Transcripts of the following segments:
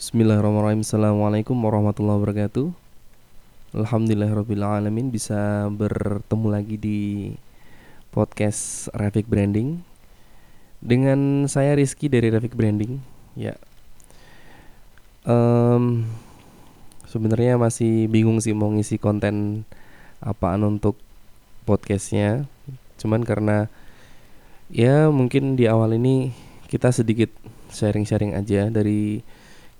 Bismillahirrahmanirrahim. Assalamualaikum warahmatullahi wabarakatuh. Alhamdulillahirrahmanirrahim Bisa bertemu lagi di podcast Rafik Branding. Dengan saya Rizky dari Rafik Branding. Ya. Um, Sebenarnya masih bingung sih mau ngisi konten apaan untuk podcastnya. Cuman karena ya mungkin di awal ini kita sedikit sharing-sharing aja dari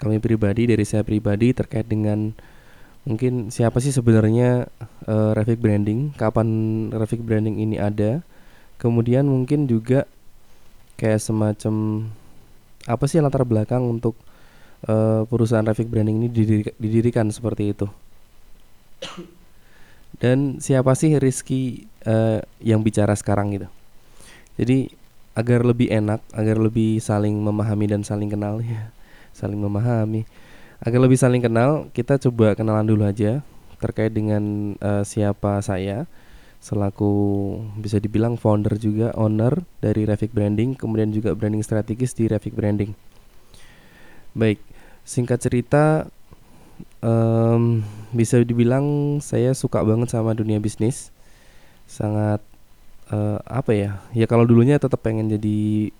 kami pribadi dari saya pribadi terkait dengan mungkin siapa sih sebenarnya uh, Rafik Branding, kapan Rafik Branding ini ada, kemudian mungkin juga kayak semacam apa sih latar belakang untuk uh, perusahaan Rafik Branding ini didirikan, didirikan seperti itu. Dan siapa sih Rizky uh, yang bicara sekarang gitu. Jadi agar lebih enak, agar lebih saling memahami dan saling kenal ya saling memahami. Agar lebih saling kenal, kita coba kenalan dulu aja terkait dengan uh, siapa saya selaku bisa dibilang founder juga owner dari Rafik Branding, kemudian juga branding strategis di Rafik Branding. Baik, singkat cerita um, bisa dibilang saya suka banget sama dunia bisnis. Sangat uh, apa ya? Ya kalau dulunya tetap pengen jadi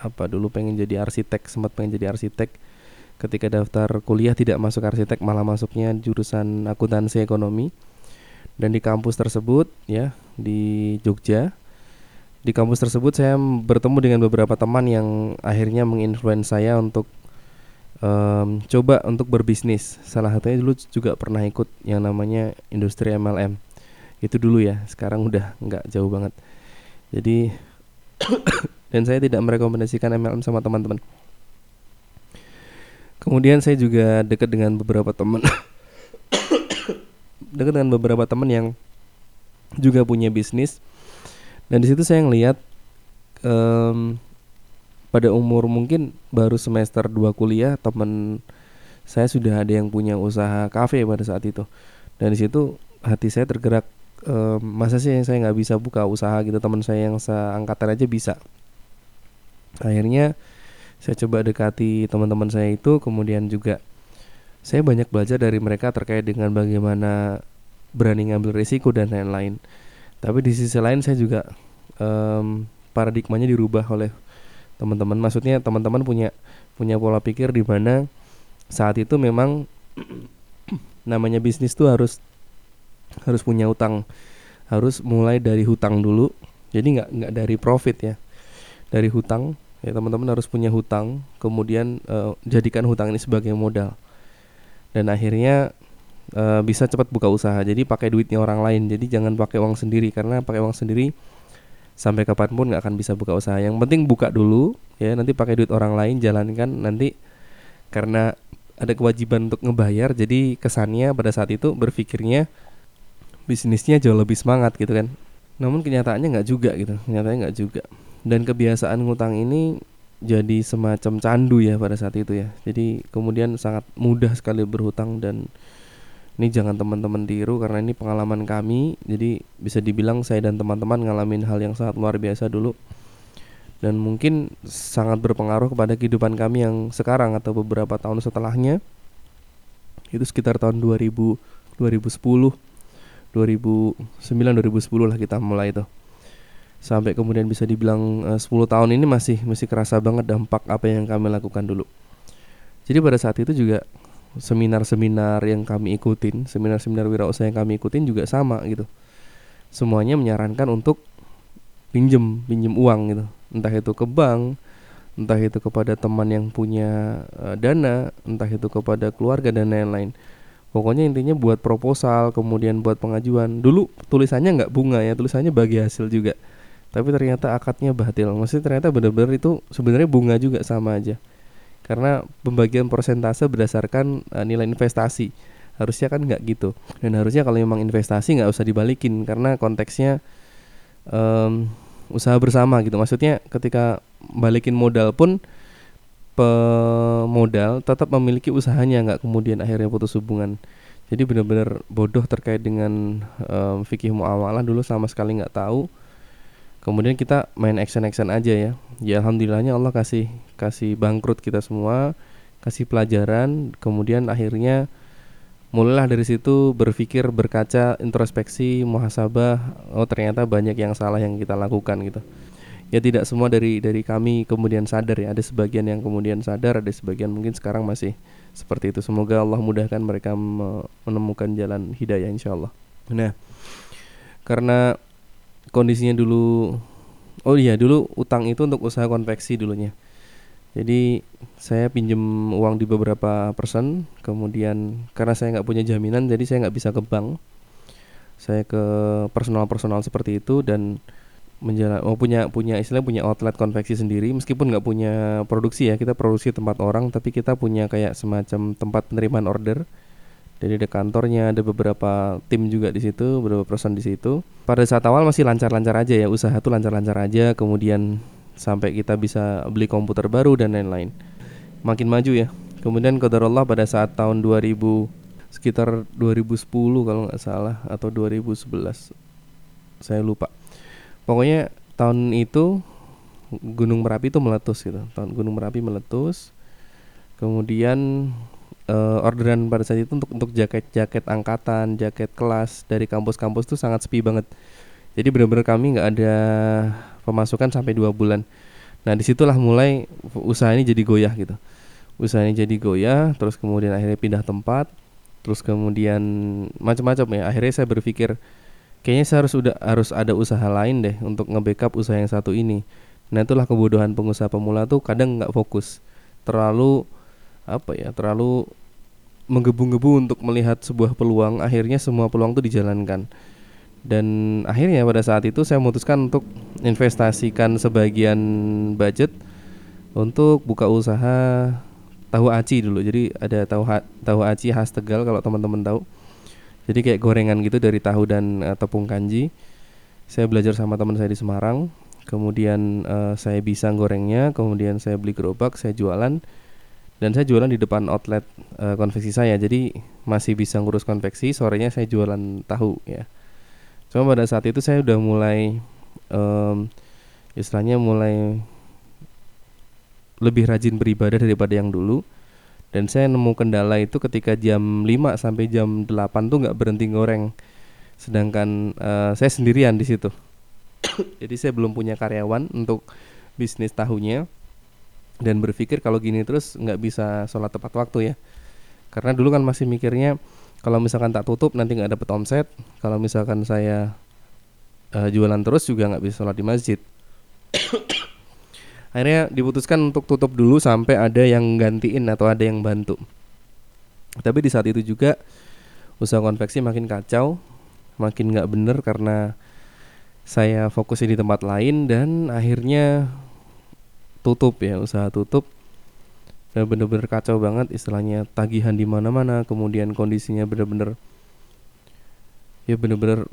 apa dulu pengen jadi arsitek, sempat pengen jadi arsitek. Ketika daftar kuliah tidak masuk arsitek malah masuknya jurusan akuntansi ekonomi. Dan di kampus tersebut ya di Jogja di kampus tersebut saya bertemu dengan beberapa teman yang akhirnya menginfluence saya untuk um, coba untuk berbisnis. Salah satunya dulu juga pernah ikut yang namanya industri MLM itu dulu ya sekarang udah nggak jauh banget. Jadi dan saya tidak merekomendasikan MLM sama teman-teman. Kemudian saya juga dekat dengan beberapa teman. Dekat dengan beberapa teman yang juga punya bisnis. Dan di situ saya ngelihat um, pada umur mungkin baru semester 2 kuliah teman saya sudah ada yang punya usaha kafe pada saat itu. Dan di situ hati saya tergerak um, masa sih saya nggak bisa buka usaha gitu teman saya yang seangkatan aja bisa akhirnya saya coba dekati teman-teman saya itu kemudian juga saya banyak belajar dari mereka terkait dengan bagaimana berani ngambil risiko dan lain-lain. Tapi di sisi lain saya juga um, paradigmanya dirubah oleh teman-teman. Maksudnya teman-teman punya punya pola pikir di mana saat itu memang namanya bisnis tuh harus harus punya utang. Harus mulai dari hutang dulu. Jadi nggak nggak dari profit ya. Dari hutang ya teman-teman harus punya hutang kemudian uh, jadikan hutang ini sebagai modal. Dan akhirnya uh, bisa cepat buka usaha jadi pakai duitnya orang lain. Jadi jangan pakai uang sendiri karena pakai uang sendiri sampai kapan pun nggak akan bisa buka usaha. Yang penting buka dulu ya nanti pakai duit orang lain jalankan nanti. Karena ada kewajiban untuk ngebayar jadi kesannya pada saat itu berpikirnya bisnisnya jauh lebih semangat gitu kan. Namun kenyataannya nggak juga gitu. Kenyataannya nggak juga dan kebiasaan ngutang ini jadi semacam candu ya pada saat itu ya. Jadi kemudian sangat mudah sekali berhutang dan ini jangan teman-teman tiru karena ini pengalaman kami. Jadi bisa dibilang saya dan teman-teman ngalamin hal yang sangat luar biasa dulu. Dan mungkin sangat berpengaruh kepada kehidupan kami yang sekarang atau beberapa tahun setelahnya. Itu sekitar tahun 2000 2010 2009 2010 lah kita mulai itu sampai kemudian bisa dibilang eh, uh, 10 tahun ini masih masih kerasa banget dampak apa yang kami lakukan dulu. Jadi pada saat itu juga seminar-seminar yang kami ikutin, seminar-seminar wirausaha yang kami ikutin juga sama gitu. Semuanya menyarankan untuk pinjem, pinjem uang gitu. Entah itu ke bank, entah itu kepada teman yang punya uh, dana, entah itu kepada keluarga dan lain-lain. Pokoknya intinya buat proposal, kemudian buat pengajuan. Dulu tulisannya nggak bunga ya, tulisannya bagi hasil juga tapi ternyata akadnya batil. Maksudnya ternyata benar-benar itu sebenarnya bunga juga sama aja. Karena pembagian persentase berdasarkan uh, nilai investasi. Harusnya kan nggak gitu. Dan harusnya kalau memang investasi nggak usah dibalikin karena konteksnya um, usaha bersama gitu. Maksudnya ketika balikin modal pun pemodal tetap memiliki usahanya nggak kemudian akhirnya putus hubungan. Jadi benar-benar bodoh terkait dengan um, fikih muamalah dulu sama sekali nggak tahu kemudian kita main action action aja ya. Ya alhamdulillahnya Allah kasih kasih bangkrut kita semua kasih pelajaran. Kemudian akhirnya mulailah dari situ berpikir berkaca introspeksi muhasabah. Oh ternyata banyak yang salah yang kita lakukan gitu. Ya tidak semua dari dari kami kemudian sadar ya. Ada sebagian yang kemudian sadar ada sebagian mungkin sekarang masih seperti itu. Semoga Allah mudahkan mereka menemukan jalan hidayah insya Allah. Nah karena kondisinya dulu oh iya dulu utang itu untuk usaha konveksi dulunya jadi saya pinjem uang di beberapa persen, kemudian karena saya nggak punya jaminan, jadi saya nggak bisa ke bank. Saya ke personal-personal seperti itu dan menjalan oh punya punya istilah punya outlet konveksi sendiri meskipun nggak punya produksi ya kita produksi tempat orang tapi kita punya kayak semacam tempat penerimaan order jadi ada kantornya ada beberapa tim juga di situ beberapa person di situ pada saat awal masih lancar-lancar aja ya usaha tuh lancar-lancar aja kemudian sampai kita bisa beli komputer baru dan lain-lain. Makin maju ya. Kemudian Allah pada saat tahun 2000 sekitar 2010 kalau nggak salah atau 2011 saya lupa. Pokoknya tahun itu Gunung Merapi itu meletus gitu. Tahun Gunung Merapi meletus. Kemudian uh, orderan pada saat itu untuk untuk jaket-jaket angkatan, jaket kelas dari kampus-kampus itu sangat sepi banget. Jadi benar-benar kami nggak ada pemasukan sampai dua bulan. Nah di situlah mulai usaha ini jadi goyah gitu. Usaha ini jadi goyah, terus kemudian akhirnya pindah tempat, terus kemudian macam-macam ya. Akhirnya saya berpikir kayaknya saya harus udah harus ada usaha lain deh untuk nge-backup usaha yang satu ini. Nah itulah kebodohan pengusaha pemula tuh kadang nggak fokus, terlalu apa ya, terlalu menggebu-gebu untuk melihat sebuah peluang. Akhirnya semua peluang tuh dijalankan. Dan akhirnya pada saat itu saya memutuskan untuk investasikan sebagian budget untuk buka usaha tahu aci dulu. Jadi ada tahu tahu aci khas Tegal kalau teman-teman tahu. Jadi kayak gorengan gitu dari tahu dan uh, tepung kanji. Saya belajar sama teman saya di Semarang. Kemudian uh, saya bisa gorengnya kemudian saya beli gerobak saya jualan dan saya jualan di depan outlet uh, konveksi saya. Jadi masih bisa ngurus konveksi sorenya saya jualan tahu ya. Cuma pada saat itu saya udah mulai um, istilahnya mulai lebih rajin beribadah daripada yang dulu. Dan saya nemu kendala itu ketika jam 5 sampai jam 8 tuh nggak berhenti goreng sedangkan uh, saya sendirian di situ. Jadi saya belum punya karyawan untuk bisnis tahunya dan berpikir kalau gini terus nggak bisa sholat tepat waktu ya. Karena dulu kan masih mikirnya kalau misalkan tak tutup nanti nggak dapet omset. Kalau misalkan saya uh, jualan terus juga nggak bisa sholat di masjid. Akhirnya diputuskan untuk tutup dulu sampai ada yang gantiin atau ada yang bantu. Tapi di saat itu juga usaha konveksi makin kacau makin nggak bener karena saya fokusin di tempat lain dan akhirnya tutup ya usaha tutup. Ya bener-bener kacau banget istilahnya tagihan di mana-mana kemudian kondisinya bener-bener ya bener-bener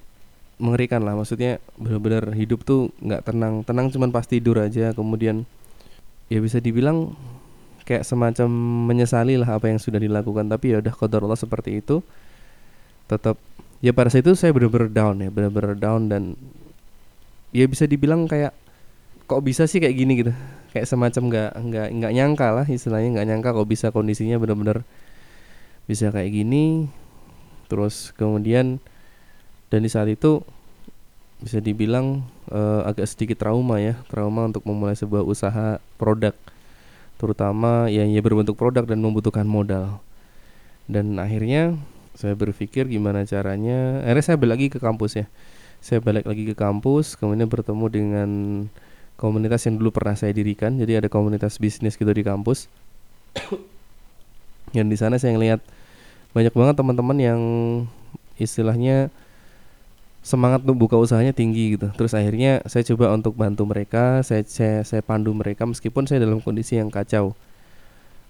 mengerikan lah. Maksudnya bener-bener hidup tuh nggak tenang. Tenang cuman pas tidur aja kemudian ya bisa dibilang kayak semacam menyesali lah apa yang sudah dilakukan. Tapi ya udah kodar Allah seperti itu. Tetap ya pada saat itu saya bener-bener down ya bener-bener down dan ya bisa dibilang kayak kok bisa sih kayak gini gitu kayak semacam nggak nggak nggak nyangka lah istilahnya nggak nyangka kok bisa kondisinya benar-benar bisa kayak gini. Terus kemudian dan di saat itu bisa dibilang uh, agak sedikit trauma ya trauma untuk memulai sebuah usaha produk terutama yang ya berbentuk produk dan membutuhkan modal. Dan akhirnya saya berpikir gimana caranya akhirnya saya balik lagi ke kampus ya. Saya balik lagi ke kampus kemudian bertemu dengan komunitas yang dulu pernah saya dirikan. Jadi ada komunitas bisnis gitu di kampus. Yang di sana saya ngelihat banyak banget teman-teman yang istilahnya semangat untuk buka usahanya tinggi gitu. Terus akhirnya saya coba untuk bantu mereka saya saya, saya pandu mereka meskipun saya dalam kondisi yang kacau.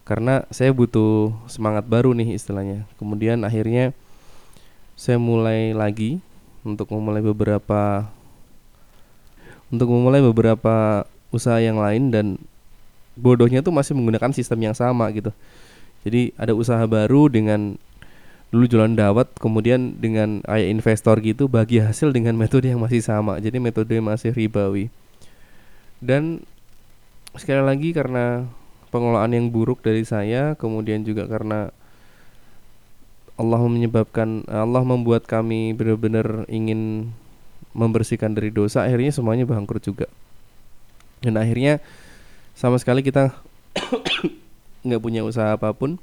Karena saya butuh semangat baru nih istilahnya. Kemudian akhirnya saya mulai lagi untuk memulai beberapa untuk memulai beberapa usaha yang lain dan bodohnya tuh masih menggunakan sistem yang sama gitu. Jadi ada usaha baru dengan dulu jualan dawet kemudian dengan kayak investor gitu bagi hasil dengan metode yang masih sama. Jadi metode masih ribawi. Dan sekali lagi karena pengelolaan yang buruk dari saya kemudian juga karena Allah menyebabkan Allah membuat kami benar-benar ingin membersihkan dari dosa akhirnya semuanya bangkrut juga. Dan akhirnya sama sekali kita nggak punya usaha apa pun.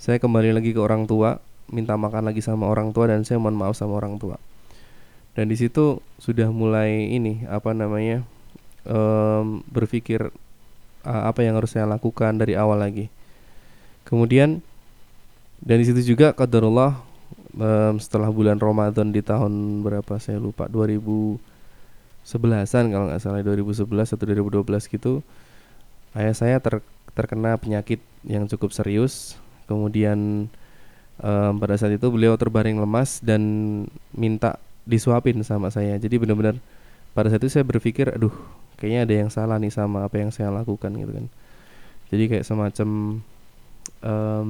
Saya kembali lagi ke orang tua minta makan lagi sama orang tua dan saya mohon maaf sama orang tua. Dan di situ sudah mulai ini apa namanya um, berpikir uh, apa yang harus saya lakukan dari awal lagi. Kemudian dan di situ juga kadarullah um, setelah bulan Ramadan di tahun berapa? Saya lupa. 2011an kalau nggak salah. 2011 atau 2012 gitu ayah saya ter, terkena penyakit yang cukup serius. Kemudian um, pada saat itu beliau terbaring lemas dan minta disuapin sama saya. Jadi benar-benar pada saat itu saya berpikir aduh kayaknya ada yang salah nih sama apa yang saya lakukan gitu kan. Jadi kayak semacam um,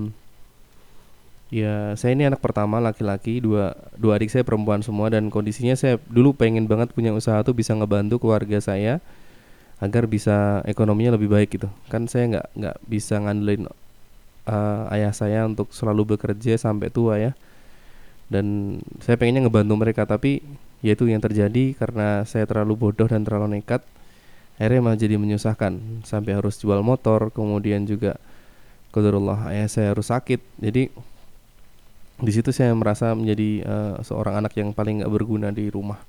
Ya, saya ini anak pertama laki-laki, dua dua adik saya perempuan semua dan kondisinya saya dulu pengen banget punya usaha tuh bisa ngebantu keluarga saya agar bisa ekonominya lebih baik gitu. Kan saya nggak nggak bisa ngandelin uh, ayah saya untuk selalu bekerja sampai tua ya. Dan saya pengennya ngebantu mereka tapi ya itu yang terjadi karena saya terlalu bodoh dan terlalu nekat. Akhirnya malah jadi menyusahkan sampai harus jual motor, kemudian juga Qadarullah ayah saya harus sakit. Jadi di situ saya merasa menjadi uh, seorang anak yang paling gak berguna di rumah.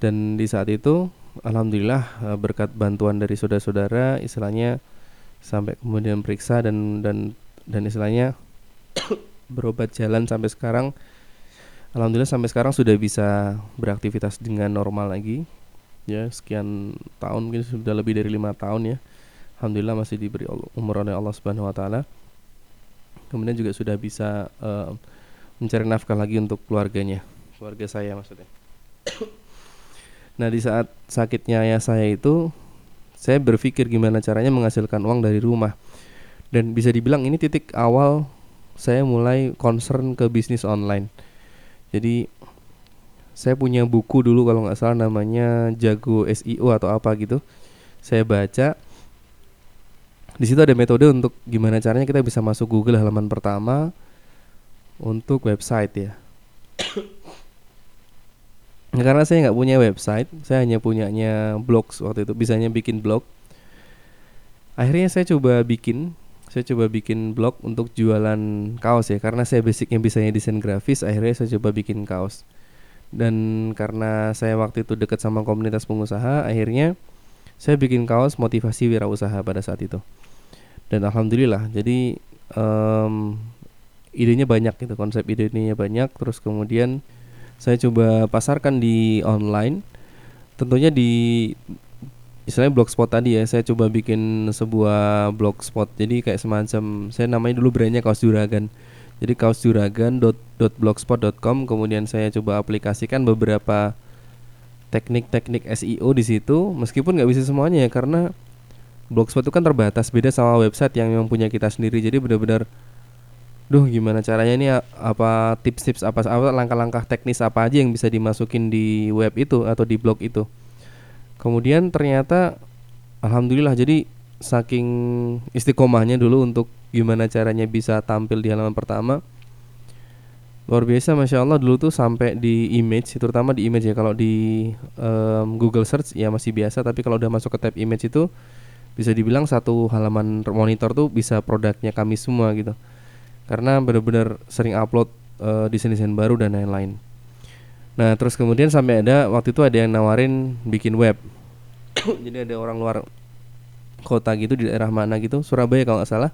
Dan di saat itu alhamdulillah uh, berkat bantuan dari saudara-saudara istilahnya sampai kemudian periksa dan dan dan istilahnya berobat jalan sampai sekarang alhamdulillah sampai sekarang sudah bisa beraktivitas dengan normal lagi. Ya sekian tahun mungkin sudah lebih dari lima tahun ya. Alhamdulillah masih diberi umur oleh Allah Subhanahu Wa Taala kemudian juga sudah bisa uh, mencari nafkah lagi untuk keluarganya. Keluarga saya maksudnya. Nah di saat sakitnya ayah saya itu saya berpikir gimana caranya menghasilkan uang dari rumah. Dan bisa dibilang ini titik awal saya mulai concern ke bisnis online. Jadi saya punya buku dulu kalau nggak salah namanya jago SEO atau apa gitu. Saya baca di situ ada metode untuk gimana caranya kita bisa masuk Google halaman pertama untuk website ya. nah, karena saya nggak punya website, saya hanya punyanya blog waktu itu, bisanya bikin blog. Akhirnya saya coba bikin, saya coba bikin blog untuk jualan kaos ya, karena saya basicnya bisanya desain grafis, akhirnya saya coba bikin kaos. Dan karena saya waktu itu dekat sama komunitas pengusaha, akhirnya saya bikin kaos motivasi wirausaha pada saat itu. Dan alhamdulillah jadi um, idenya banyak gitu konsep idenya banyak. Terus kemudian saya coba pasarkan di online. Tentunya di istilahnya blogspot tadi ya saya coba bikin sebuah blogspot jadi kayak semacam saya namanya dulu brandnya kaos juragan. Jadi kaos juragan blogspot.com kemudian saya coba aplikasikan beberapa teknik-teknik SEO di situ meskipun nggak bisa semuanya ya karena blogspot itu kan terbatas beda sama website yang memang punya kita sendiri. Jadi benar-benar duh gimana caranya ini apa tips-tips apa apa langkah-langkah teknis apa aja yang bisa dimasukin di web itu atau di blog itu. Kemudian ternyata alhamdulillah jadi saking istiqomahnya dulu untuk gimana caranya bisa tampil di halaman pertama luar biasa masya Allah. Dulu tuh sampai di image terutama di image ya. Kalau di um, Google search ya masih biasa. Tapi kalau udah masuk ke tab image itu bisa dibilang satu halaman monitor tuh bisa produknya kami semua gitu. Karena benar-benar sering upload uh, desain-desain baru dan lain-lain. Nah terus kemudian sampai ada waktu itu ada yang nawarin bikin web. Jadi ada orang luar kota gitu di daerah mana gitu Surabaya kalau nggak salah.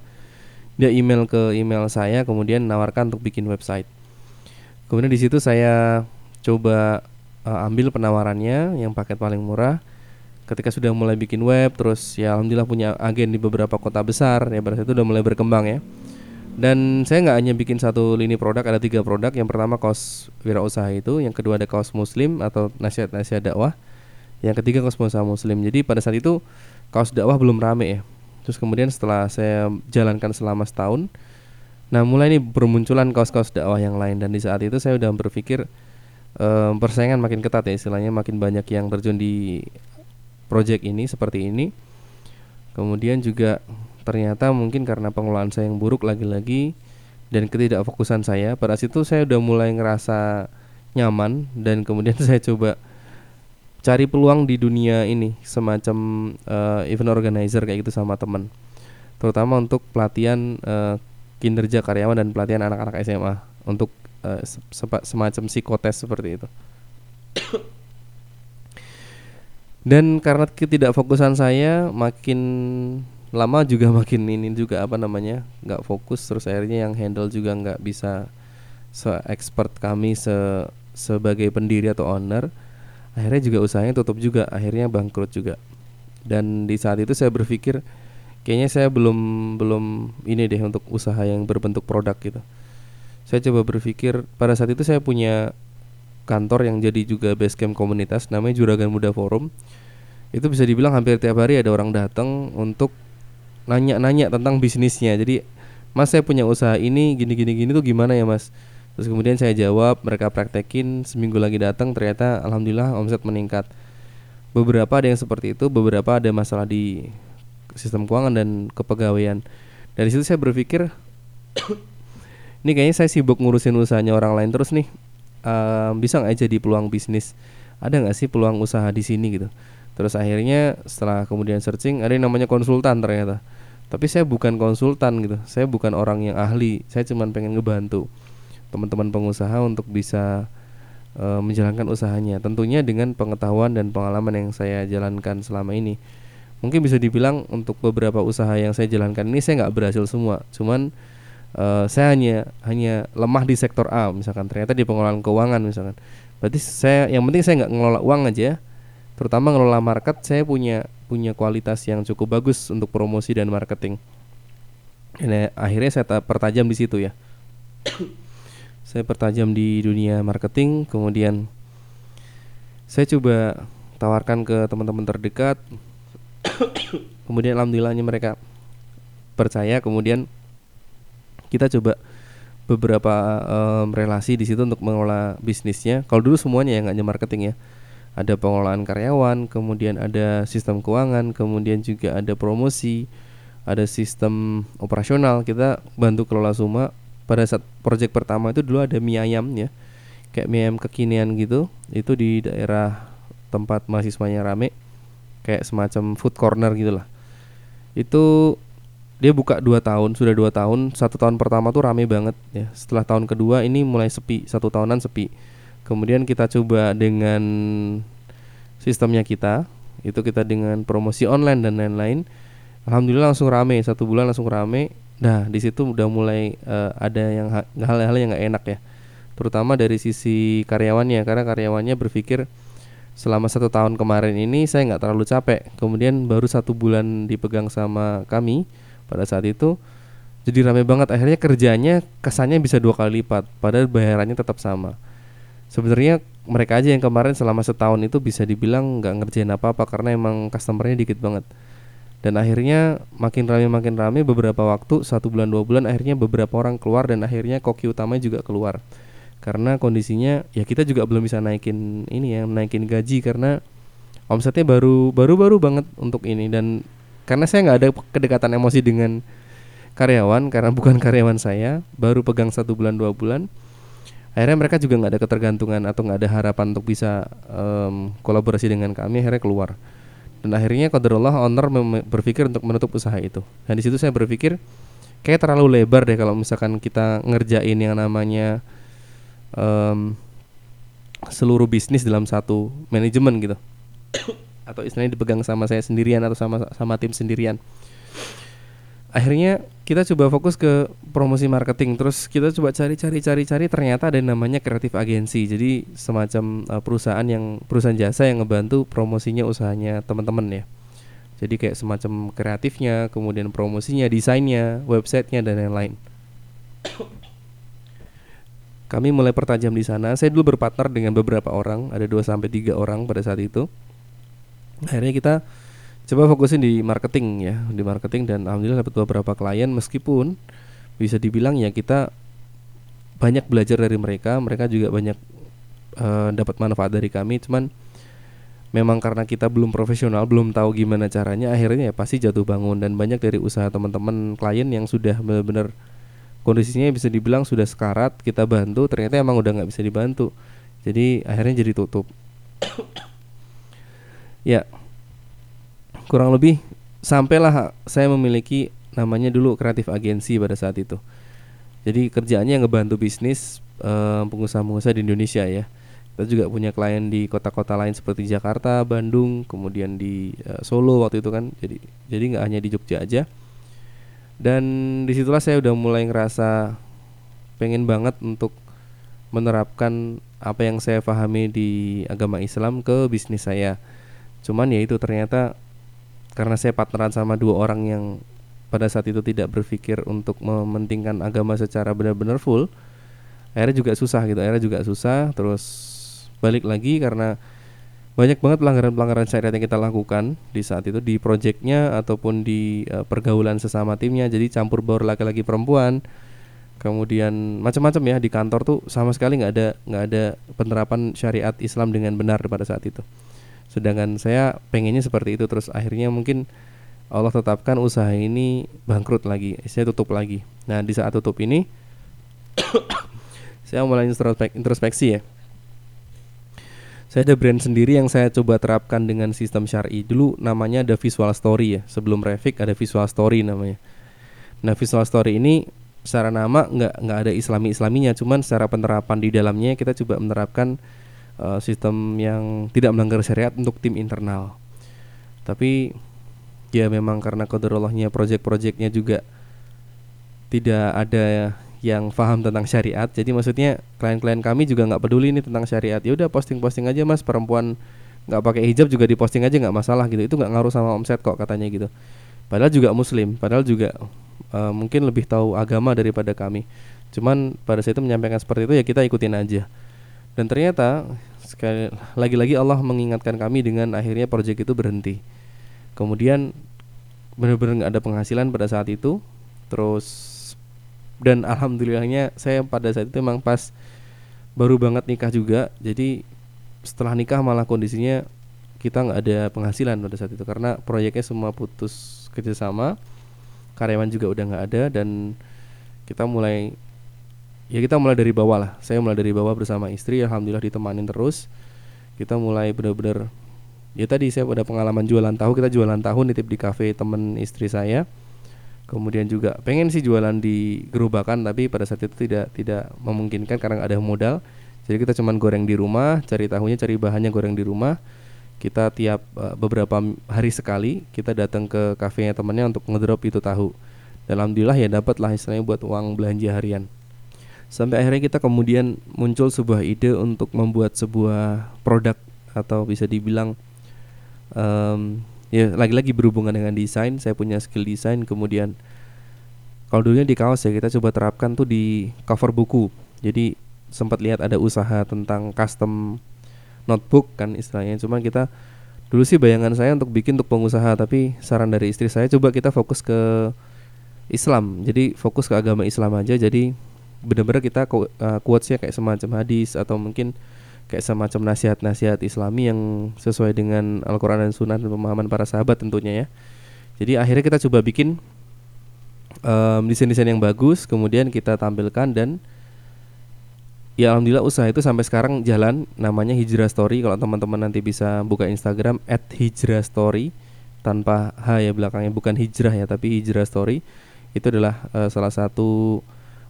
Dia email ke email saya kemudian nawarkan untuk bikin website kemudian di situ saya coba uh, ambil penawarannya yang paket paling murah. Ketika sudah mulai bikin web terus ya alhamdulillah punya agen di beberapa kota besar ya saat itu udah mulai berkembang ya. Dan saya nggak hanya bikin satu lini produk ada tiga produk. Yang pertama kaos wirausaha itu yang kedua ada kaos muslim atau nasihat nasihat dakwah. Yang ketiga kaos pengusaha muslim. Jadi pada saat itu kaos dakwah belum rame ya. Terus kemudian setelah saya jalankan selama setahun nah mulai ini bermunculan kaos-kaos dakwah yang lain dan di saat itu saya udah berpikir um, persaingan makin ketat ya istilahnya makin banyak yang terjun di project ini seperti ini. Kemudian juga ternyata mungkin karena pengelolaan saya yang buruk lagi-lagi dan ketidakfokusan saya pada situ saya udah mulai ngerasa nyaman dan kemudian saya coba cari peluang di dunia ini semacam uh, event organizer kayak gitu sama teman. Terutama untuk pelatihan uh, kinerja karyawan dan pelatihan anak-anak SMA untuk uh, semacam psikotes seperti itu. Dan karena ketidakfokusan saya makin lama juga makin ini juga apa namanya nggak fokus terus akhirnya yang handle juga nggak bisa se expert kami se sebagai pendiri atau owner akhirnya juga usahanya tutup juga akhirnya bangkrut juga. Dan di saat itu saya berpikir kayaknya saya belum belum ini deh untuk usaha yang berbentuk produk gitu. Saya coba berpikir pada saat itu saya punya kantor yang jadi juga base camp komunitas namanya Juragan Muda Forum. Itu bisa dibilang hampir tiap hari ada orang datang untuk nanya-nanya tentang bisnisnya. Jadi mas saya punya usaha ini gini gini gini tuh gimana ya mas? Terus kemudian saya jawab, mereka praktekin, seminggu lagi datang ternyata alhamdulillah omset meningkat. Beberapa ada yang seperti itu, beberapa ada masalah di sistem keuangan dan kepegawaian. Dari situ saya berpikir ini kayaknya saya sibuk ngurusin usahanya orang lain terus nih. Uh, bisa nggak jadi peluang bisnis? Ada nggak sih peluang usaha di sini gitu? Terus akhirnya setelah kemudian searching ada yang namanya konsultan ternyata. Tapi saya bukan konsultan gitu. Saya bukan orang yang ahli. Saya cuma pengen ngebantu teman-teman pengusaha untuk bisa e, menjalankan usahanya. Tentunya dengan pengetahuan dan pengalaman yang saya jalankan selama ini. Mungkin bisa dibilang untuk beberapa usaha yang saya jalankan ini saya nggak berhasil semua. Cuman e, saya hanya hanya lemah di sektor A misalkan ternyata di pengelolaan keuangan misalkan. Berarti saya yang penting saya nggak ngelola uang aja. Terutama ngelola market saya punya punya kualitas yang cukup bagus untuk promosi dan marketing. Dan akhirnya saya pertajam di situ ya saya pertajam di dunia marketing kemudian saya coba tawarkan ke teman-teman terdekat kemudian alhamdulillahnya mereka percaya. Kemudian kita coba beberapa um, relasi di situ untuk mengelola bisnisnya. Kalau dulu semuanya ya nggak hanya marketing ya. Ada pengelolaan karyawan kemudian ada sistem keuangan kemudian juga ada promosi ada sistem operasional. Kita bantu kelola semua. Pada saat project pertama itu dulu ada mie ayam ya. Kayak mie ayam kekinian gitu. Itu di daerah tempat mahasiswanya rame kayak semacam food corner gitulah itu dia buka dua tahun sudah dua tahun. Satu tahun pertama tuh rame banget ya. Setelah tahun kedua ini mulai sepi satu tahunan sepi. Kemudian kita coba dengan sistemnya kita itu kita dengan promosi online dan lain-lain. Alhamdulillah langsung rame satu bulan langsung rame. Nah, di situ udah mulai uh, ada yang hal-hal yang nggak enak ya, terutama dari sisi karyawannya karena karyawannya berpikir selama satu tahun kemarin ini saya nggak terlalu capek, kemudian baru satu bulan dipegang sama kami pada saat itu jadi rame banget. Akhirnya kerjanya kesannya bisa dua kali lipat padahal bayarannya tetap sama. Sebenarnya mereka aja yang kemarin selama setahun itu bisa dibilang nggak ngerjain apa apa karena emang customernya dikit banget. Dan akhirnya makin rame makin rame beberapa waktu satu bulan dua bulan akhirnya beberapa orang keluar dan akhirnya koki utamanya juga keluar karena kondisinya ya kita juga belum bisa naikin ini ya naikin gaji karena omsetnya baru baru baru banget untuk ini. Dan karena saya nggak ada kedekatan emosi dengan karyawan karena bukan karyawan saya baru pegang satu bulan dua bulan akhirnya mereka juga nggak ada ketergantungan atau nggak ada harapan untuk bisa um, kolaborasi dengan kami akhirnya keluar. Dan akhirnya qadarullah owner berpikir untuk menutup usaha itu. Dan di situ saya berpikir kayak terlalu lebar deh kalau misalkan kita ngerjain yang namanya um, seluruh bisnis dalam satu manajemen gitu. Atau istilahnya dipegang sama saya sendirian atau sama sama tim sendirian. Akhirnya kita coba fokus ke promosi marketing. Terus kita coba cari-cari cari-cari ternyata ada yang namanya kreatif agensi. Jadi semacam uh, perusahaan yang perusahaan jasa yang ngebantu promosinya usahanya teman-teman ya. Jadi kayak semacam kreatifnya kemudian promosinya desainnya websitenya dan lain-lain kami mulai pertajam di sana. Saya dulu berpartner dengan beberapa orang ada 2 sampai tiga orang pada saat itu. Akhirnya kita coba fokusin di marketing ya di marketing dan alhamdulillah dapat beberapa klien. Meskipun bisa dibilang ya kita banyak belajar dari mereka mereka juga banyak uh, dapat manfaat dari kami. Cuman memang karena kita belum profesional belum tahu gimana caranya akhirnya ya pasti jatuh bangun. Dan banyak dari usaha teman-teman klien yang sudah benar-benar kondisinya bisa dibilang sudah sekarat kita bantu ternyata emang udah nggak bisa dibantu jadi akhirnya jadi tutup ya kurang lebih sampailah saya memiliki namanya dulu kreatif agensi pada saat itu jadi kerjaannya ngebantu bisnis eh, pengusaha-pengusaha di Indonesia ya kita juga punya klien di kota-kota lain seperti Jakarta, Bandung, kemudian di uh, Solo waktu itu kan. Jadi jadi nggak hanya di Jogja aja. Dan di situlah saya udah mulai ngerasa pengen banget untuk menerapkan apa yang saya pahami di agama Islam ke bisnis saya. Cuman ya itu ternyata karena saya partneran sama dua orang yang pada saat itu tidak berpikir untuk mementingkan agama secara benar-benar full akhirnya juga susah gitu akhirnya juga susah terus balik lagi karena banyak banget pelanggaran-pelanggaran syariat yang kita lakukan di saat itu di proyeknya ataupun di uh, pergaulan sesama timnya. Jadi campur baur laki-laki perempuan kemudian macam-macam ya di kantor tuh sama sekali nggak ada nggak ada penerapan syariat Islam dengan benar pada saat itu. Sedangkan saya pengennya seperti itu terus akhirnya mungkin Allah tetapkan usaha ini bangkrut lagi saya tutup lagi. Nah di saat tutup ini saya mulai introspeksi ya saya ada brand sendiri yang saya coba terapkan dengan sistem syari. Dulu namanya ada Visual Story ya. Sebelum Revik ada Visual Story namanya. Nah, Visual Story ini secara nama nggak nggak ada Islami Islaminya, cuman secara penerapan di dalamnya kita coba menerapkan uh, sistem yang tidak melanggar syariat untuk tim internal. Tapi ya memang karena kodarullahnya project-projectnya juga tidak ada yang paham tentang syariat. Jadi maksudnya klien-klien kami juga nggak peduli ini tentang syariat. Ya udah posting-posting aja mas perempuan nggak pakai hijab juga diposting aja nggak masalah gitu. Itu nggak ngaruh sama omset kok katanya gitu. Padahal juga muslim, padahal juga uh, mungkin lebih tahu agama daripada kami. Cuman pada saat itu menyampaikan seperti itu ya kita ikutin aja. Dan ternyata sekali lagi-lagi Allah mengingatkan kami dengan akhirnya proyek itu berhenti. Kemudian benar-benar nggak ada penghasilan pada saat itu. Terus dan alhamdulillahnya saya pada saat itu memang pas baru banget nikah juga. Jadi setelah nikah malah kondisinya kita nggak ada penghasilan pada saat itu. Karena proyeknya semua putus kerjasama karyawan juga udah nggak ada dan kita mulai ya kita mulai dari bawah lah. Saya mulai dari bawah bersama istri alhamdulillah ditemanin terus. Kita mulai benar-benar ya tadi saya pada pengalaman jualan tahu kita jualan tahu nitip di cafe temen istri saya kemudian juga pengen sih jualan di gerobakan tapi pada saat itu tidak tidak memungkinkan karena ada modal. Jadi kita cuman goreng di rumah cari tahunya cari bahannya goreng di rumah. Kita tiap uh, beberapa hari sekali kita datang ke kafenya temannya untuk ngedrop itu tahu. Dan alhamdulillah ya dapat lah istilahnya buat uang belanja harian. Sampai akhirnya kita kemudian muncul sebuah ide untuk membuat sebuah produk atau bisa dibilang um, ya lagi-lagi berhubungan dengan desain saya punya skill desain kemudian kalau dulunya di kaos ya kita coba terapkan tuh di cover buku. Jadi sempat lihat ada usaha tentang custom notebook kan istilahnya. Cuma kita dulu sih bayangan saya untuk bikin untuk pengusaha tapi saran dari istri saya coba kita fokus ke Islam. Jadi fokus ke agama Islam aja. Jadi benar-benar kita uh, quotesnya kayak semacam hadis atau mungkin kayak semacam nasihat-nasihat Islami yang sesuai dengan Al-Quran dan Sunnah dan pemahaman para sahabat tentunya ya. Jadi akhirnya kita coba bikin um, desain-desain yang bagus, kemudian kita tampilkan dan ya alhamdulillah usaha itu sampai sekarang jalan. Namanya Hijrah Story. Kalau teman-teman nanti bisa buka Instagram @hijrah_story tanpa h ya belakangnya bukan hijrah ya tapi Hijrah Story itu adalah uh, salah satu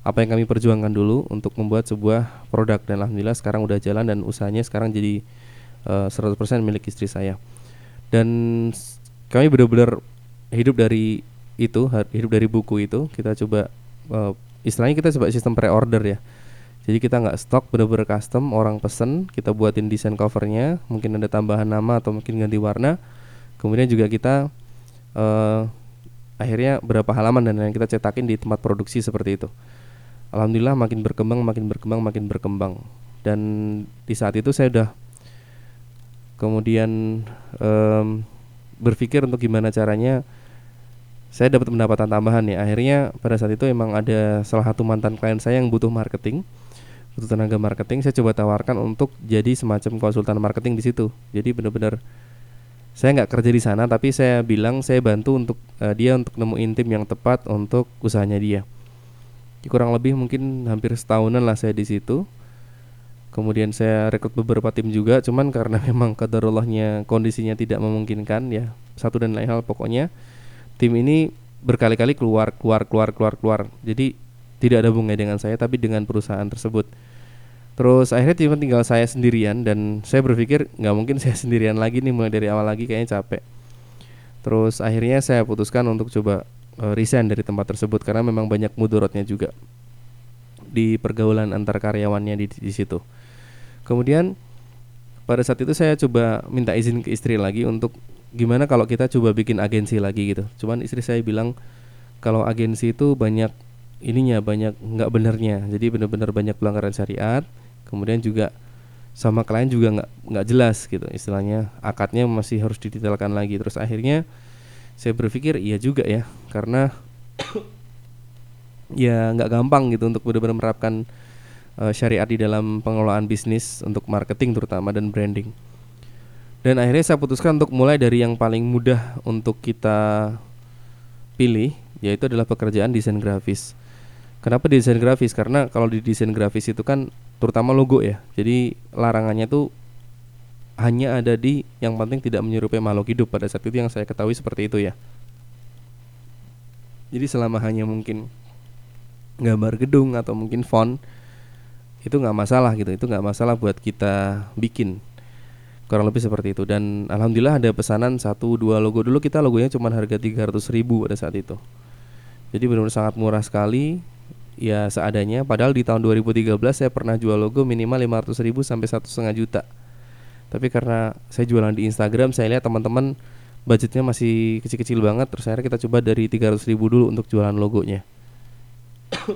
apa yang kami perjuangkan dulu untuk membuat sebuah produk dan alhamdulillah sekarang udah jalan dan usahanya sekarang jadi uh, eh, 100% milik istri saya. Dan kami benar-benar hidup dari itu, hidup dari buku itu. Kita coba uh, istilahnya kita coba sistem pre-order ya. Jadi kita nggak stok benar-benar custom, orang pesen, kita buatin desain covernya, mungkin ada tambahan nama atau mungkin ganti warna. Kemudian juga kita uh, akhirnya berapa halaman dan yang kita cetakin di tempat produksi seperti itu alhamdulillah makin berkembang makin berkembang makin berkembang. Dan di saat itu saya udah kemudian um, berpikir untuk gimana caranya saya dapat pendapatan tambahan ya akhirnya pada saat itu emang ada salah satu mantan klien saya yang butuh marketing butuh tenaga marketing. Saya coba tawarkan untuk jadi semacam konsultan marketing di situ. Jadi benar-benar saya nggak kerja di sana tapi saya bilang saya bantu untuk uh, dia untuk nemuin tim yang tepat untuk usahanya dia kurang lebih mungkin hampir setahunan lah saya di situ. Kemudian saya rekrut beberapa tim juga cuman karena memang kadarullahnya kondisinya tidak memungkinkan ya satu dan lain hal pokoknya tim ini berkali-kali keluar keluar keluar keluar keluar. Jadi tidak ada hubungannya dengan saya tapi dengan perusahaan tersebut. Terus akhirnya cuma tinggal saya sendirian dan saya berpikir nggak mungkin saya sendirian lagi nih mulai dari awal lagi kayaknya capek. Terus akhirnya saya putuskan untuk coba uh, resign dari tempat tersebut karena memang banyak mudorotnya juga di pergaulan antar karyawannya di, di situ. Kemudian pada saat itu saya coba minta izin ke istri lagi untuk gimana kalau kita coba bikin agensi lagi gitu. Cuman istri saya bilang kalau agensi itu banyak ininya banyak nggak benernya jadi benar-benar banyak pelanggaran syariat kemudian juga sama klien juga nggak nggak jelas gitu istilahnya. Akadnya masih harus didetailkan lagi. Terus akhirnya saya berpikir iya juga ya karena ya nggak gampang gitu untuk benar-benar menerapkan uh, syariat di dalam pengelolaan bisnis untuk marketing terutama dan branding dan akhirnya saya putuskan untuk mulai dari yang paling mudah untuk kita pilih yaitu adalah pekerjaan desain grafis. Kenapa desain grafis? Karena kalau di desain grafis itu kan terutama logo ya. Jadi larangannya tuh hanya ada di yang penting tidak menyerupai makhluk hidup pada saat itu yang saya ketahui seperti itu ya. Jadi selama hanya mungkin gambar gedung atau mungkin font itu nggak masalah gitu. Itu nggak masalah buat kita bikin. Kurang lebih seperti itu. Dan alhamdulillah ada pesanan satu dua logo. Dulu kita logonya cuma harga 300 ribu pada saat itu. Jadi benar-benar sangat murah sekali. Ya seadanya padahal di tahun 2013 saya pernah jual logo minimal 500 ribu sampai satu setengah juta tapi karena saya jualan di Instagram saya lihat teman-teman budgetnya masih kecil-kecil banget terus akhirnya kita coba dari 300 ribu dulu untuk jualan logonya.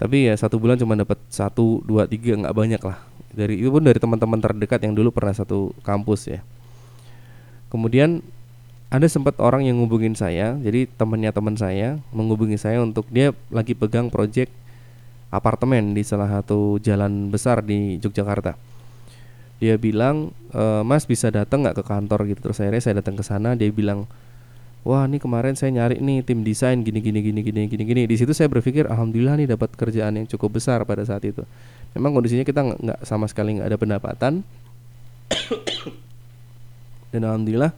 Tapi ya satu bulan cuma dapat satu dua tiga nggak banyak lah. Dari itu pun dari teman-teman terdekat yang dulu pernah satu kampus ya. Kemudian ada sempat orang yang ngubungin saya jadi temannya teman saya menghubungi saya untuk dia lagi pegang project apartemen di salah satu jalan besar di Yogyakarta dia bilang e, mas bisa datang nggak ke kantor? Gitu. Terus akhirnya saya datang ke sana dia bilang wah ini kemarin saya nyari nih tim desain gini gini gini gini gini gini. Di situ saya berpikir alhamdulillah nih dapat kerjaan yang cukup besar pada saat itu. Memang kondisinya kita nggak sama sekali nggak ada pendapatan. Dan alhamdulillah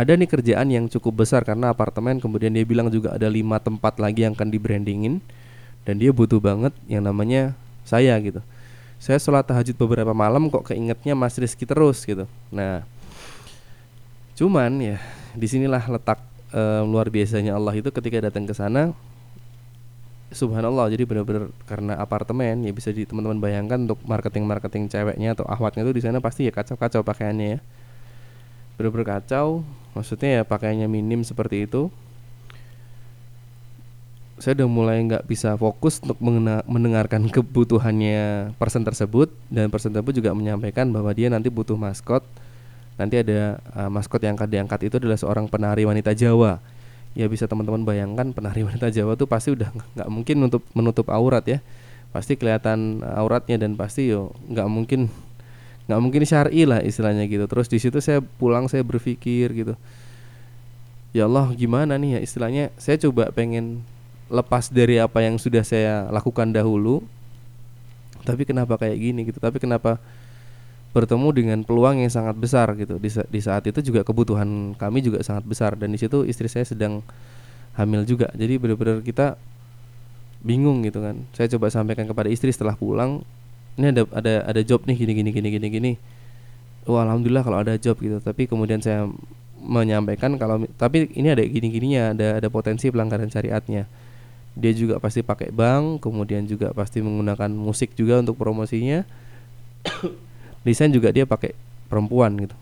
ada nih kerjaan yang cukup besar karena apartemen kemudian dia bilang juga ada lima tempat lagi yang akan di brandingin dan dia butuh banget yang namanya saya gitu saya sholat tahajud beberapa malam kok keingetnya Mas Rizky terus gitu. Nah cuman ya di sinilah letak uh, luar biasanya Allah itu ketika datang ke sana. Subhanallah jadi benar-benar karena apartemen ya bisa di teman-teman bayangkan untuk marketing marketing ceweknya atau ahwatnya itu di sana pasti ya kacau-kacau pakaiannya ya. Benar-benar kacau maksudnya ya pakaiannya minim seperti itu saya udah mulai nggak bisa fokus untuk mendengarkan kebutuhannya person tersebut. Dan person tersebut juga menyampaikan bahwa dia nanti butuh maskot. Nanti ada uh, maskot yang akan diangkat itu adalah seorang penari wanita Jawa. Ya bisa teman-teman bayangkan penari wanita Jawa tuh pasti udah nggak mungkin untuk menutup aurat ya. Pasti kelihatan auratnya dan pasti yo nggak mungkin nggak mungkin syar'i lah istilahnya gitu. Terus di situ saya pulang saya berpikir gitu. Ya Allah gimana nih ya istilahnya? Saya coba pengen lepas dari apa yang sudah saya lakukan dahulu tapi kenapa kayak gini gitu? Tapi kenapa bertemu dengan peluang yang sangat besar gitu? Di, di saat itu juga kebutuhan kami juga sangat besar dan di situ istri saya sedang hamil juga. Jadi benar-benar kita bingung gitu kan. Saya coba sampaikan kepada istri setelah pulang ini ada ada ada job nih gini gini gini gini gini. Oh alhamdulillah kalau ada job gitu. Tapi kemudian saya menyampaikan kalau tapi ini ada gini gininya ada ada potensi pelanggaran syariatnya dia juga pasti pakai bank kemudian juga pasti menggunakan musik juga untuk promosinya. Desain juga dia pakai perempuan gitu.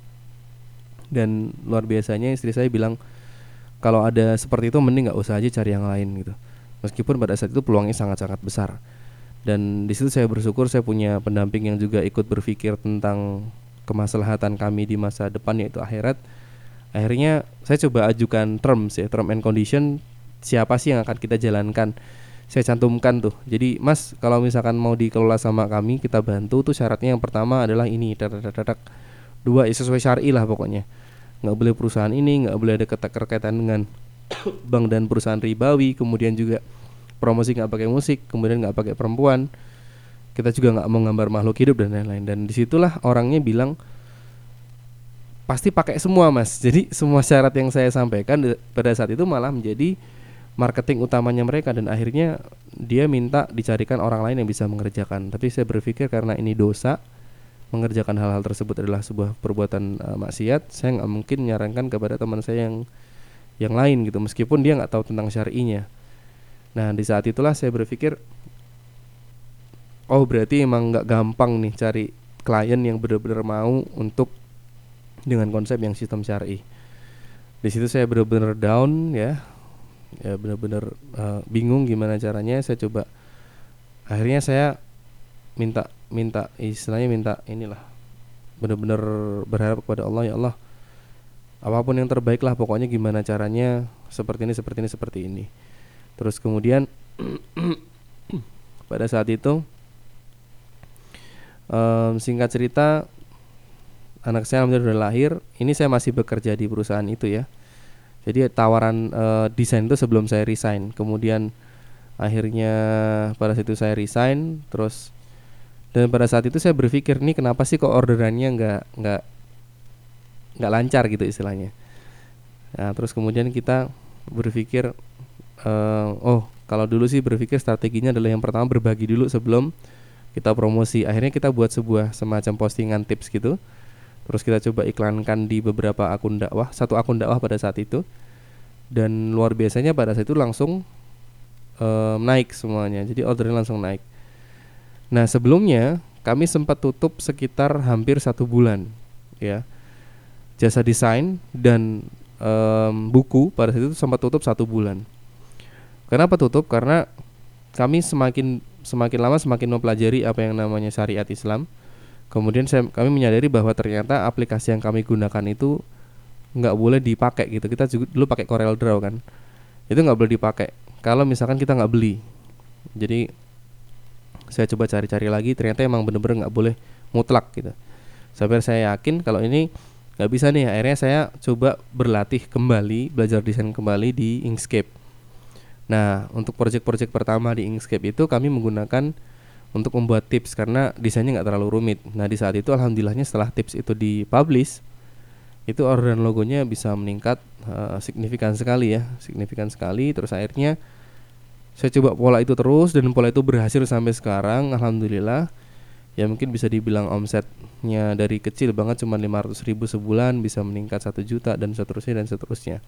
Dan luar biasanya istri saya bilang kalau ada seperti itu mending nggak usah aja cari yang lain gitu. Meskipun pada saat itu peluangnya sangat-sangat besar. Dan di situ saya bersyukur saya punya pendamping yang juga ikut berpikir tentang kemaslahatan kami di masa depan yaitu akhirat. Akhirnya saya coba ajukan terms ya term and condition siapa sih yang akan kita jalankan? Saya cantumkan tuh. Jadi Mas kalau misalkan mau dikelola sama kami kita bantu tuh syaratnya yang pertama adalah ini dadak dua ya sesuai syari lah pokoknya. Nggak boleh perusahaan ini nggak boleh ada keterkaitan dengan bank dan perusahaan ribawi kemudian juga promosi nggak pakai musik kemudian nggak pakai perempuan. Kita juga nggak mau gambar makhluk hidup dan lain-lain. Dan di situlah orangnya bilang pasti pakai semua mas. Jadi semua syarat yang saya sampaikan pada saat itu malah menjadi marketing utamanya mereka dan akhirnya dia minta dicarikan orang lain yang bisa mengerjakan. Tapi saya berpikir karena ini dosa mengerjakan hal-hal tersebut adalah sebuah perbuatan uh, maksiat, saya nggak mungkin menyarankan kepada teman saya yang yang lain gitu meskipun dia nggak tahu tentang syar'inya. Nah, di saat itulah saya berpikir oh berarti emang nggak gampang nih cari klien yang benar-benar mau untuk dengan konsep yang sistem syar'i. Di situ saya benar-benar down ya, ya benar-benar uh, bingung gimana caranya. Saya coba akhirnya saya minta minta istilahnya minta inilah benar-benar berharap kepada Allah ya Allah apa pun yang terbaik lah pokoknya gimana caranya seperti ini seperti ini seperti ini. Terus kemudian pada saat itu um, singkat cerita anak saya sudah lahir. Ini saya masih bekerja di perusahaan itu ya jadi tawaran uh, desain itu sebelum saya resign. Kemudian akhirnya pada saat itu saya resign terus dan pada saat itu saya berpikir nih kenapa sih kok orderannya nggak nggak nggak lancar gitu istilahnya? Nah terus kemudian kita berpikir uh, oh kalau dulu sih berpikir strateginya adalah yang pertama berbagi dulu sebelum kita promosi. Akhirnya kita buat sebuah semacam postingan tips gitu terus kita coba iklankan di beberapa akun dakwah satu akun dakwah pada saat itu. Dan luar biasanya pada saat itu langsung um, naik semuanya. Jadi ordernya langsung naik. Nah sebelumnya kami sempat tutup sekitar hampir satu bulan ya. Jasa desain dan um, buku pada saat itu sempat tutup satu bulan. Kenapa tutup? Karena kami semakin semakin lama semakin mempelajari apa yang namanya syariat Islam kemudian saya kami menyadari bahwa ternyata aplikasi yang kami gunakan itu nggak boleh dipakai gitu. Kita juga dulu pakai Corel Draw kan. Itu nggak boleh dipakai kalau misalkan kita nggak beli. Jadi saya coba cari-cari lagi ternyata emang bener-bener nggak boleh mutlak gitu. Sampai saya yakin kalau ini nggak bisa nih. Akhirnya saya coba berlatih kembali belajar desain kembali di Inkscape. Nah untuk project-project pertama di Inkscape itu kami menggunakan untuk membuat tips karena desainnya nggak terlalu rumit. Nah di saat itu alhamdulillahnya setelah tips itu dipublish itu orderan logonya bisa meningkat uh, signifikan sekali ya, signifikan sekali. Terus akhirnya saya coba pola itu terus dan pola itu berhasil sampai sekarang alhamdulillah. Ya mungkin bisa dibilang omsetnya dari kecil banget cuma 500 ribu sebulan bisa meningkat satu juta dan seterusnya dan seterusnya.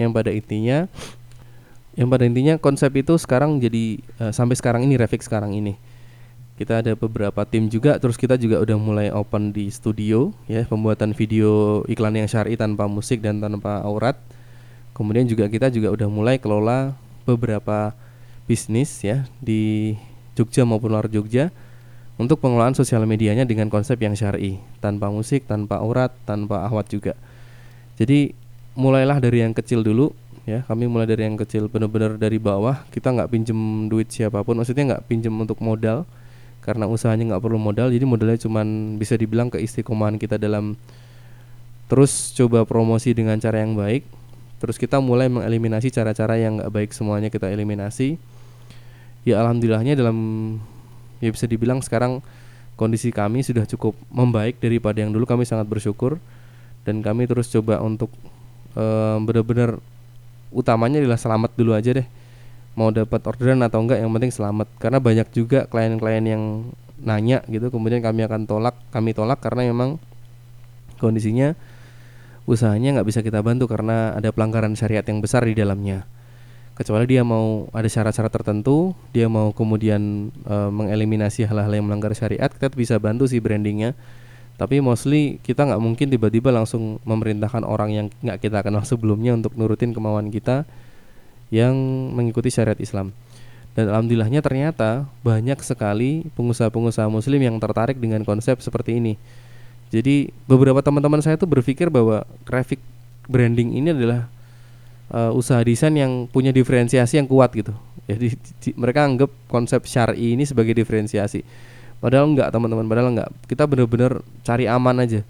Yang pada intinya yang pada intinya konsep itu sekarang jadi uh, sampai sekarang ini Revik sekarang ini kita ada beberapa tim juga terus kita juga udah mulai open di studio ya pembuatan video iklan yang syar'i tanpa musik dan tanpa aurat. Kemudian juga kita juga udah mulai kelola beberapa bisnis ya di Jogja maupun luar Jogja untuk pengelolaan sosial medianya dengan konsep yang syar'i. Tanpa musik tanpa aurat tanpa ahwat juga. Jadi mulailah dari yang kecil dulu ya. Kami mulai dari yang kecil benar-benar dari bawah. Kita nggak pinjem duit siapa pun maksudnya nggak pinjem untuk modal karena usahanya nggak perlu modal jadi modalnya cuman bisa dibilang keistiqomahan kita dalam terus coba promosi dengan cara yang baik. Terus kita mulai mengeliminasi cara-cara yang nggak baik semuanya kita eliminasi. Ya alhamdulillahnya dalam ya bisa dibilang sekarang kondisi kami sudah cukup membaik daripada yang dulu. Kami sangat bersyukur dan kami terus coba untuk um, benar-benar utamanya adalah selamat dulu aja deh mau dapat orderan atau enggak yang penting selamat. Karena banyak juga klien-klien yang nanya gitu kemudian kami akan tolak kami tolak karena memang kondisinya usahanya nggak bisa kita bantu karena ada pelanggaran syariat yang besar di dalamnya. Kecuali dia mau ada syarat-syarat tertentu dia mau kemudian e, mengeliminasi hal-hal yang melanggar syariat kita bisa bantu sih brandingnya. Tapi mostly kita nggak mungkin tiba-tiba langsung memerintahkan orang yang nggak kita kenal sebelumnya untuk nurutin kemauan kita yang mengikuti syariat Islam. Dan alhamdulillahnya ternyata banyak sekali pengusaha-pengusaha muslim yang tertarik dengan konsep seperti ini. Jadi beberapa teman-teman saya tuh berpikir bahwa graphic branding ini adalah uh, usaha desain yang punya diferensiasi yang kuat gitu. Jadi di, mereka anggap konsep syar'i ini sebagai diferensiasi. Padahal enggak teman-teman, padahal enggak. Kita benar-benar cari aman aja.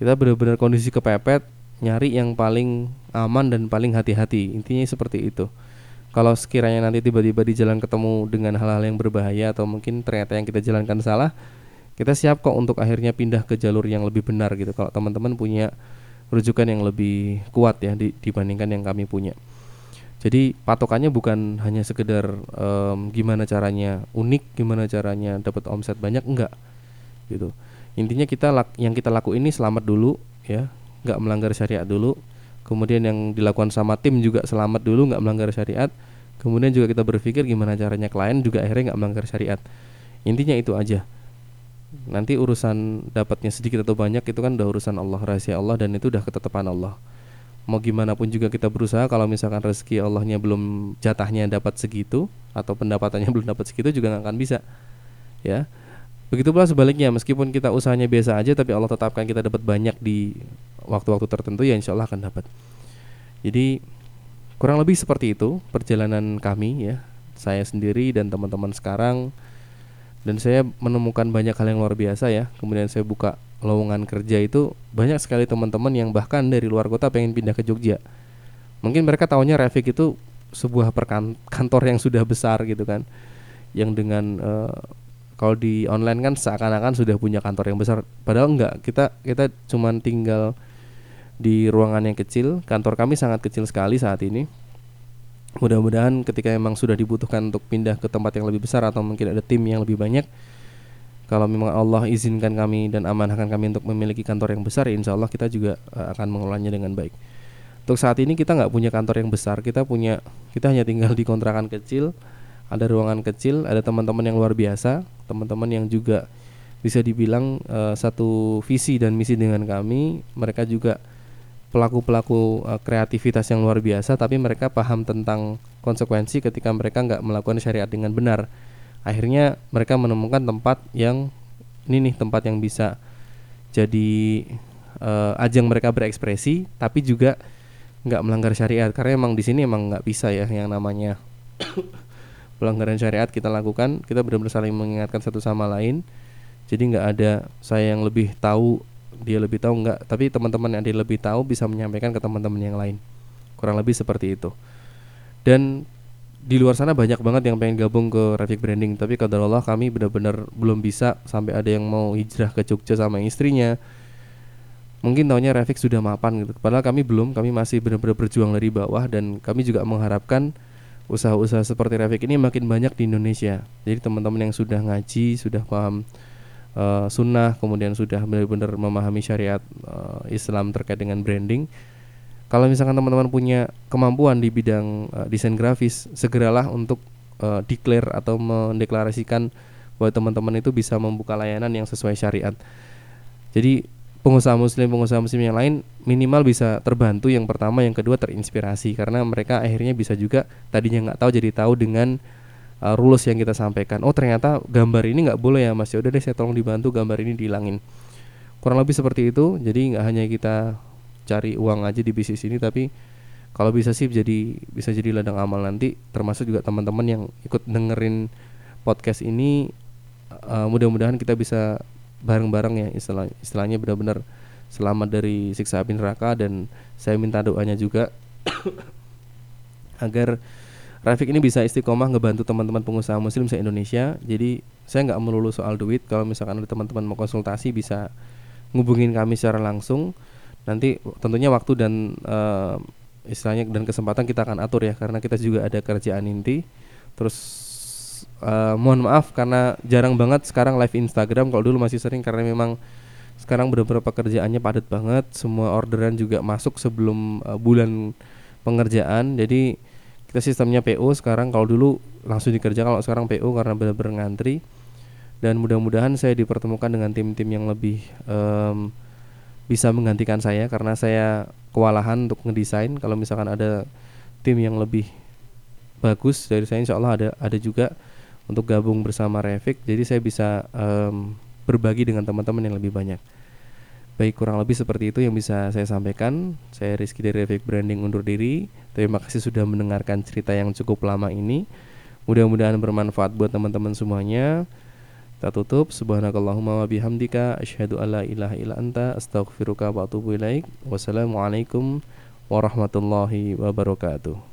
Kita benar-benar kondisi kepepet, nyari yang paling aman dan paling hati-hati. Intinya seperti itu. Kalau sekiranya nanti tiba-tiba di jalan ketemu dengan hal-hal yang berbahaya atau mungkin ternyata yang kita jalankan salah, kita siap kok untuk akhirnya pindah ke jalur yang lebih benar gitu. Kalau teman-teman punya rujukan yang lebih kuat ya dibandingkan yang kami punya. Jadi patokannya bukan hanya sekedar um, gimana caranya unik, gimana caranya dapat omset banyak, enggak gitu. Intinya kita yang kita laku ini selamat dulu ya, nggak melanggar syariat dulu. Kemudian yang dilakukan sama tim juga selamat dulu, nggak melanggar syariat. Kemudian juga kita berpikir gimana caranya klien juga akhirnya nggak melanggar syariat. Intinya itu aja. Nanti urusan dapatnya sedikit atau banyak itu kan udah urusan Allah rahasia Allah dan itu udah ketetapan Allah mau gimana pun juga kita berusaha kalau misalkan rezeki Allahnya belum jatahnya dapat segitu atau pendapatannya belum dapat segitu juga nggak akan bisa ya begitu pula sebaliknya meskipun kita usahanya biasa aja tapi Allah tetapkan kita dapat banyak di waktu-waktu tertentu ya insya Allah akan dapat jadi kurang lebih seperti itu perjalanan kami ya saya sendiri dan teman-teman sekarang dan saya menemukan banyak hal yang luar biasa ya kemudian saya buka lowongan kerja itu banyak sekali teman-teman yang bahkan dari luar kota pengen pindah ke Jogja. Mungkin mereka tahunya Revik itu sebuah kantor yang sudah besar gitu kan. Yang dengan uh, kalau di online kan seakan-akan sudah punya kantor yang besar padahal enggak. Kita kita cuman tinggal di ruangan yang kecil. Kantor kami sangat kecil sekali saat ini. Mudah-mudahan ketika memang sudah dibutuhkan untuk pindah ke tempat yang lebih besar atau mungkin ada tim yang lebih banyak kalau memang Allah izinkan kami dan amanahkan kami untuk memiliki kantor yang besar, ya insya Allah kita juga uh, akan mengelolanya dengan baik. Untuk saat ini kita nggak punya kantor yang besar, kita punya kita hanya tinggal di kontrakan kecil, ada ruangan kecil, ada teman-teman yang luar biasa, teman-teman yang juga bisa dibilang uh, satu visi dan misi dengan kami. Mereka juga pelaku-pelaku uh, kreativitas yang luar biasa, tapi mereka paham tentang konsekuensi ketika mereka nggak melakukan syariat dengan benar. Akhirnya mereka menemukan tempat yang ini nih tempat yang bisa jadi uh, ajang mereka berekspresi tapi juga nggak melanggar syariat. Karena emang di sini emang nggak bisa ya yang namanya pelanggaran syariat kita lakukan. Kita benar-benar saling mengingatkan satu sama lain. Jadi nggak ada saya yang lebih tahu dia lebih tahu nggak. Tapi teman-teman yang dia lebih tahu bisa menyampaikan ke teman-teman yang lain. Kurang lebih seperti itu. Dan di luar sana banyak banget yang pengen gabung ke Rafik Branding. Tapi kadar Allah kami benar-benar belum bisa sampai ada yang mau hijrah ke Jogja sama istrinya. Mungkin tahunya Rafik sudah mapan gitu. Padahal kami belum kami masih benar-benar berjuang dari bawah. Dan kami juga mengharapkan usaha-usaha seperti Rafik ini makin banyak di Indonesia. Jadi teman-teman yang sudah ngaji sudah paham uh, sunnah kemudian sudah benar-benar memahami syariat uh, Islam terkait dengan branding kalau misalkan teman-teman punya kemampuan di bidang uh, desain grafis, segeralah untuk uh, declare atau mendeklarasikan bahwa teman-teman itu bisa membuka layanan yang sesuai syariat. Jadi pengusaha muslim pengusaha muslim yang lain minimal bisa terbantu yang pertama yang kedua terinspirasi karena mereka akhirnya bisa juga tadinya nggak tahu jadi tahu dengan uh, rules yang kita sampaikan. Oh ternyata gambar ini nggak boleh ya mas. Ya udah deh saya tolong dibantu gambar ini dihilangin. Kurang lebih seperti itu. Jadi nggak hanya kita cari uang aja di bisnis ini tapi kalau bisa sih jadi bisa jadi ladang amal nanti. Termasuk juga teman-teman yang ikut dengerin podcast ini uh, mudah-mudahan kita bisa bareng-bareng ya. Istilah istilahnya benar-benar selamat dari siksa api neraka. Dan saya minta doanya juga agar Rafiq ini bisa istiqomah ngebantu teman-teman pengusaha muslim se Indonesia. Jadi saya nggak melulu soal duit. Kalau misalkan ada teman-teman mau konsultasi bisa ngubungin kami secara langsung. Nanti tentunya waktu dan uh, istilahnya dan kesempatan kita akan atur ya karena kita juga ada kerjaan inti. Terus uh, mohon maaf karena jarang banget sekarang live Instagram. Kalau dulu masih sering karena memang sekarang beberapa pekerjaannya padat banget. Semua orderan juga masuk sebelum uh, bulan pengerjaan. Jadi kita sistemnya PO sekarang kalau dulu langsung dikerjakan kalau sekarang PO karena benar-benar ngantri. Dan mudah-mudahan saya dipertemukan dengan tim-tim yang lebih um, bisa menggantikan saya karena saya kewalahan untuk ngedesain. Kalau misalkan ada tim yang lebih bagus dari saya insya Allah ada ada juga untuk gabung bersama Revik. Jadi saya bisa um, berbagi dengan teman-teman yang lebih banyak Baik kurang lebih seperti itu yang bisa saya sampaikan. Saya Rizky dari Efek Branding undur diri. Terima kasih sudah mendengarkan cerita yang cukup lama ini. Mudah-mudahan bermanfaat buat teman-teman semuanya. Kita tutup. Subhanakallahumma wa bihamdika asyhadu alla ilaha illa anta astaghfiruka wa atubu ilaik. Wassalamualaikum warahmatullahi wabarakatuh.